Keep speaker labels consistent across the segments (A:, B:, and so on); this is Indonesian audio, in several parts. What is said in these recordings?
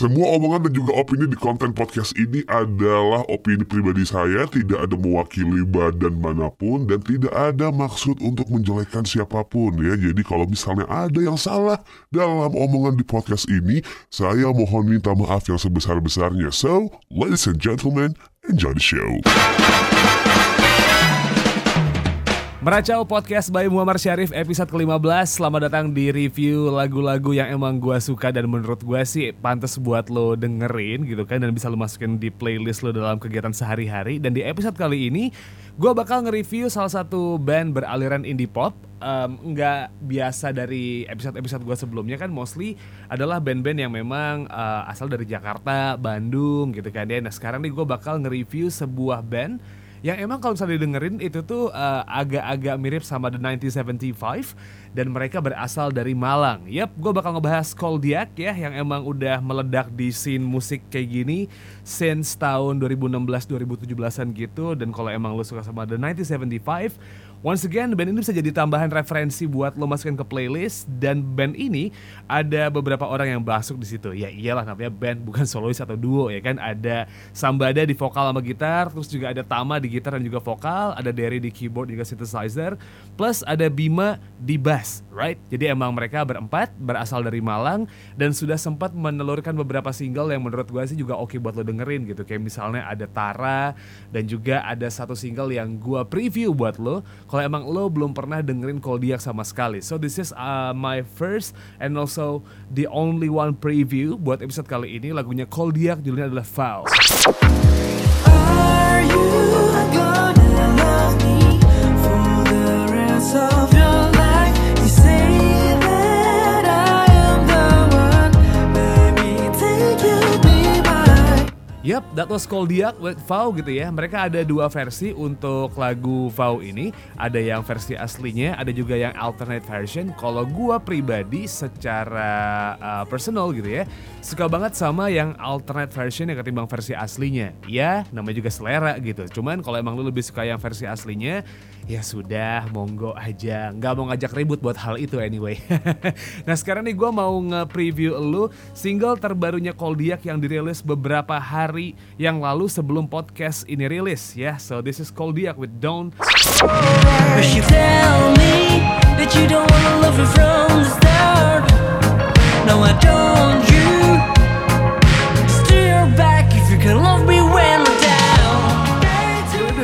A: Semua omongan dan juga opini di konten podcast ini adalah opini pribadi saya, tidak ada mewakili badan mana pun dan tidak ada maksud untuk menjelekkan siapa pun ya. Jadi kalau misalnya ada yang salah dalam omongan di podcast ini, saya mohon minta maaf yang sebesar-besarnya. So, ladies and gentlemen, enjoy the show.
B: Meracau Podcast by Muhammad Syarif episode ke-15 Selamat datang di review lagu-lagu yang emang gue suka dan menurut gue sih pantas buat lo dengerin gitu kan Dan bisa lo masukin di playlist lo dalam kegiatan sehari-hari. Dan di episode kali ini gue bakal nge-review salah satu band beraliran indie pop. Um, Nggak biasa dari episode-episode gue sebelumnya kan mostly adalah band-band yang memang uh, asal dari Jakarta, Bandung gitu kan. Ya Nah sekarang nih gue bakal nge-review sebuah band yang emang kalau misalnya didengerin itu tuh uh, agak-agak mirip sama The 1975 dan mereka berasal dari Malang. Yap, gue bakal ngebahas Koldiak ya yang emang udah meledak di scene musik kayak gini since tahun 2016-2017an gitu dan kalau emang lo suka sama The 1975 Once again, band ini bisa jadi tambahan referensi buat lo masukin ke playlist dan band ini ada beberapa orang yang masuk di situ. Ya iyalah namanya band bukan solois atau duo ya kan. Ada Sambada di vokal sama gitar, terus juga ada Tama di gitar dan juga vokal, ada Derry di keyboard juga synthesizer, plus ada Bima di bass, right? Jadi emang mereka berempat berasal dari Malang dan sudah sempat menelurkan beberapa single yang menurut gue sih juga oke buat lo dengerin gitu. Kayak misalnya ada Tara dan juga ada satu single yang gue preview buat lo kalau emang lo belum pernah dengerin Koldiak sama sekali. So this is uh, my first and also the only one preview buat episode kali ini lagunya Koldiak judulnya adalah Vow.
C: Are you gonna love me for the rest of
B: Yap, that was Koldiak with Vow gitu ya. Mereka ada dua versi untuk lagu Vow ini. Ada yang versi aslinya, ada juga yang alternate version. Kalau gua pribadi secara uh, personal gitu ya, suka banget sama yang alternate version yang ketimbang versi aslinya. Ya, namanya juga selera gitu. Cuman kalau emang lu lebih suka yang versi aslinya, ya sudah, monggo aja. Nggak mau ngajak ribut buat hal itu anyway. nah sekarang nih gua mau nge-preview lu single terbarunya Koldiak yang dirilis beberapa hari yang lalu sebelum podcast ini rilis ya. So this is Koldiak with Don't
C: tell me that you don't wanna love me from the start.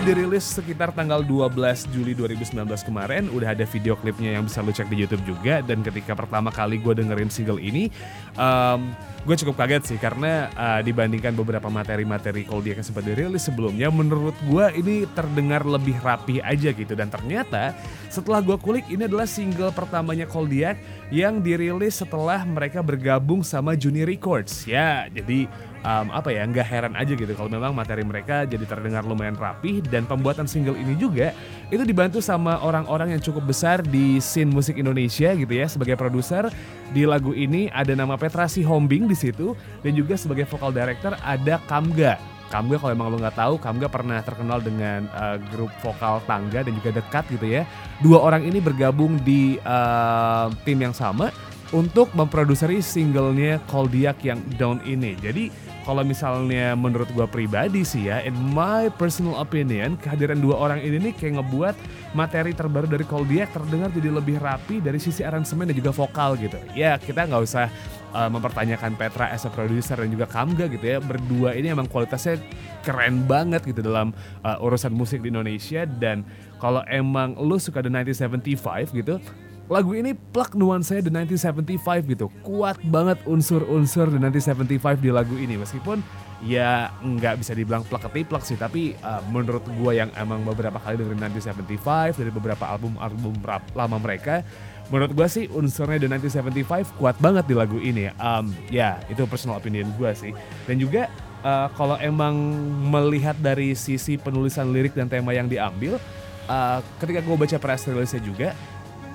B: Dirilis sekitar tanggal 12 Juli 2019 kemarin. Udah ada video klipnya yang bisa lu cek di Youtube juga. Dan ketika pertama kali gue dengerin single ini um, Gue cukup kaget sih. Karena uh, dibandingkan beberapa materi-materi Koldiak yang sempat dirilis sebelumnya Menurut gue ini terdengar lebih rapi aja gitu. Dan ternyata setelah gue kulik ini adalah single pertamanya Koldiak Yang dirilis setelah mereka bergabung sama Juni Records. Ya jadi um, apa ya nggak heran aja gitu kalau memang materi mereka jadi terdengar lumayan rapih dan pembuatan single ini juga itu dibantu sama orang-orang yang cukup besar di scene musik Indonesia gitu ya sebagai produser di lagu ini ada nama Petra Sihombing di situ dan juga sebagai vocal director ada Kamga Kamga kalau emang lo nggak tahu, Kamga pernah terkenal dengan uh, grup vokal tangga dan juga dekat gitu ya. Dua orang ini bergabung di uh, tim yang sama untuk memproduseri singlenya Koldiak yang Down ini. Jadi kalau misalnya menurut gua pribadi sih ya, in my personal opinion, kehadiran dua orang ini nih kayak ngebuat materi terbaru dari Koldiak terdengar jadi lebih rapi dari sisi aransemen dan juga vokal gitu. Ya kita nggak usah uh, mempertanyakan Petra as a producer dan juga Kamga gitu ya. Berdua ini emang kualitasnya keren banget gitu dalam uh, urusan musik di Indonesia dan kalau emang lu suka The 1975 gitu, lagu ini plak nuansanya The 1975 gitu. Kuat banget unsur-unsur The 1975 di lagu ini. Meskipun ya nggak bisa dibilang plak ketiplak sih. Tapi uh, menurut gua yang emang beberapa kali dengerin 1975 dari beberapa album-album lama mereka menurut gua sih unsurnya The 1975 kuat banget di lagu ini. Um, ya itu personal opinion gua sih. Dan juga uh, kalau emang melihat dari sisi penulisan lirik dan tema yang diambil uh, ketika gue baca press release-nya juga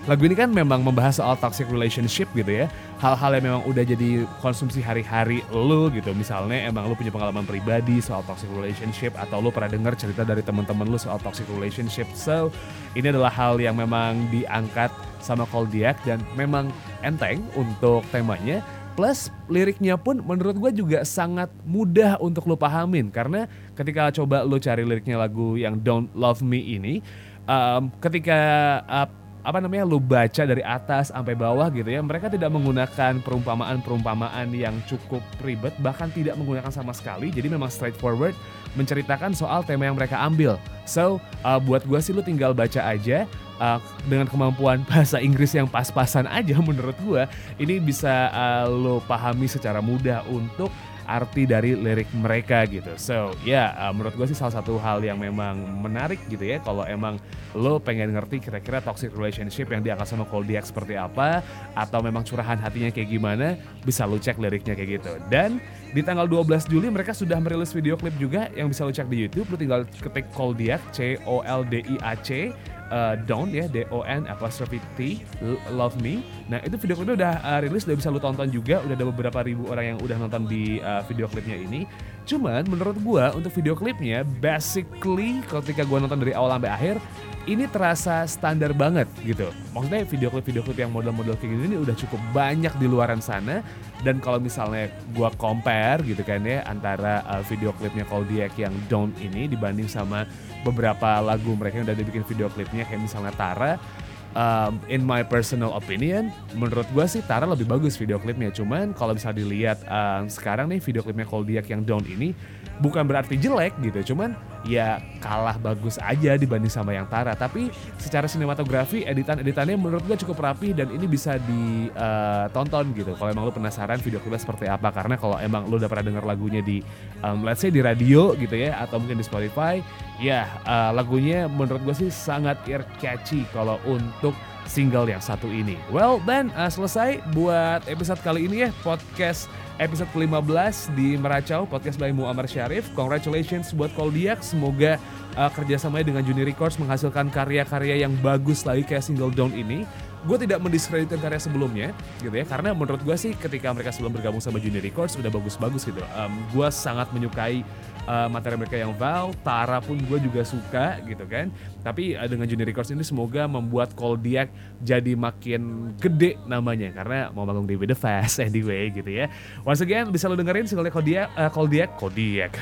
B: Lagu ini kan memang membahas soal toxic relationship gitu ya. Hal-hal yang memang udah jadi konsumsi hari-hari lu gitu. Misalnya emang lu punya pengalaman pribadi soal toxic relationship atau lu pernah dengar cerita dari teman-teman lu soal toxic relationship. So, ini adalah hal yang memang diangkat sama Koldiak dan memang enteng untuk temanya Plus liriknya pun menurut gue juga sangat mudah untuk lo pahamin karena ketika coba lo cari liriknya lagu yang Don't Love Me ini, um, ketika uh, apa namanya lo baca dari atas sampai bawah gitu ya, mereka tidak menggunakan perumpamaan-perumpamaan yang cukup ribet bahkan tidak menggunakan sama sekali. Jadi memang straightforward menceritakan soal tema yang mereka ambil. So uh, buat gue sih lo tinggal baca aja uh, dengan kemampuan bahasa Inggris yang pas-pasan aja menurut gue ini bisa uh, lo pahami secara mudah untuk arti dari lirik mereka gitu. So ya yeah, uh, menurut gue sih salah satu hal yang memang menarik gitu ya kalau emang lo pengen ngerti kira-kira toxic relationship yang diangkat sama Koldiak seperti apa atau memang curahan hatinya kayak gimana bisa lo cek liriknya kayak gitu. Dan di tanggal 12 Juli mereka sudah merilis video klip juga yang bisa lo cek di YouTube. Lo tinggal ketik Koldiak C O L D I A C uh, Don ya D O N apostrophe T Love Me. Nah itu video klipnya udah uh, rilis udah bisa lu tonton juga udah ada beberapa ribu orang yang udah nonton di uh, video klipnya ini. Cuman menurut gua untuk video klipnya basically ketika gua nonton dari awal sampai akhir ini terasa standar banget gitu. Maksudnya video klip video klip yang model-model kayak gini ini udah cukup banyak di luaran sana dan kalau misalnya gua compare gitu kan ya antara uh, video klipnya Koldiak yang Don't ini dibanding sama beberapa lagu mereka yang udah dibikin video klipnya kayak misalnya Tara um, in my personal opinion menurut gua sih Tara lebih bagus video klipnya. Cuman kalau bisa dilihat um, sekarang nih video klipnya Koldiak yang Don't ini bukan berarti jelek gitu cuman ya kalah bagus aja dibanding sama yang Tara. Tapi secara sinematografi editan-editannya menurut gue cukup rapi dan ini bisa ditonton gitu. Kalau emang lu penasaran video klipnya seperti apa karena kalau emang lu udah pernah denger lagunya di um, let's say di radio gitu ya atau mungkin di Spotify ya uh, lagunya menurut gue sih sangat ear catchy kalau untuk single yang satu ini. Well, then uh, selesai buat episode kali ini ya podcast episode ke-15 di Meracau podcast by Muammar Syarif. Congratulations buat Koldiak. Semoga uh, kerjasamanya dengan Juni Records menghasilkan karya-karya yang bagus lagi kayak single Down ini. Gue tidak mendiskreditkan karya sebelumnya gitu ya karena menurut gue sih ketika mereka sebelum bergabung sama Juni Records udah bagus-bagus gitu. Um, gue sangat menyukai uh, materi mereka yang Val, Tara pun gue juga suka gitu kan. Tapi uh, dengan Juni Records ini semoga membuat Koldiak jadi makin gede namanya karena mau bangun di The Fast anyway gitu ya. Once again bisa lo dengerin single Koldiak, uh, Koldiak, Koldiak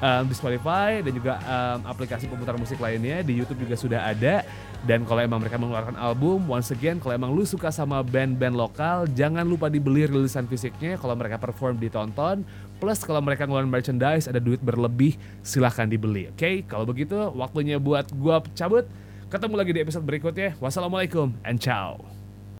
B: um, di Spotify dan juga um, aplikasi pemutar musik lainnya di YouTube juga sudah ada. Dan kalau emang mereka mengeluarkan album, once again kalau emang lu suka sama band-band lokal, jangan lupa dibeli rilisan fisiknya. Kalau mereka perform ditonton, Plus kalau mereka ngeluarin merchandise ada duit berlebih silahkan dibeli. Oke, okay? kalau begitu waktunya buat gua cabut. Ketemu lagi di episode berikutnya. Wassalamualaikum and ciao.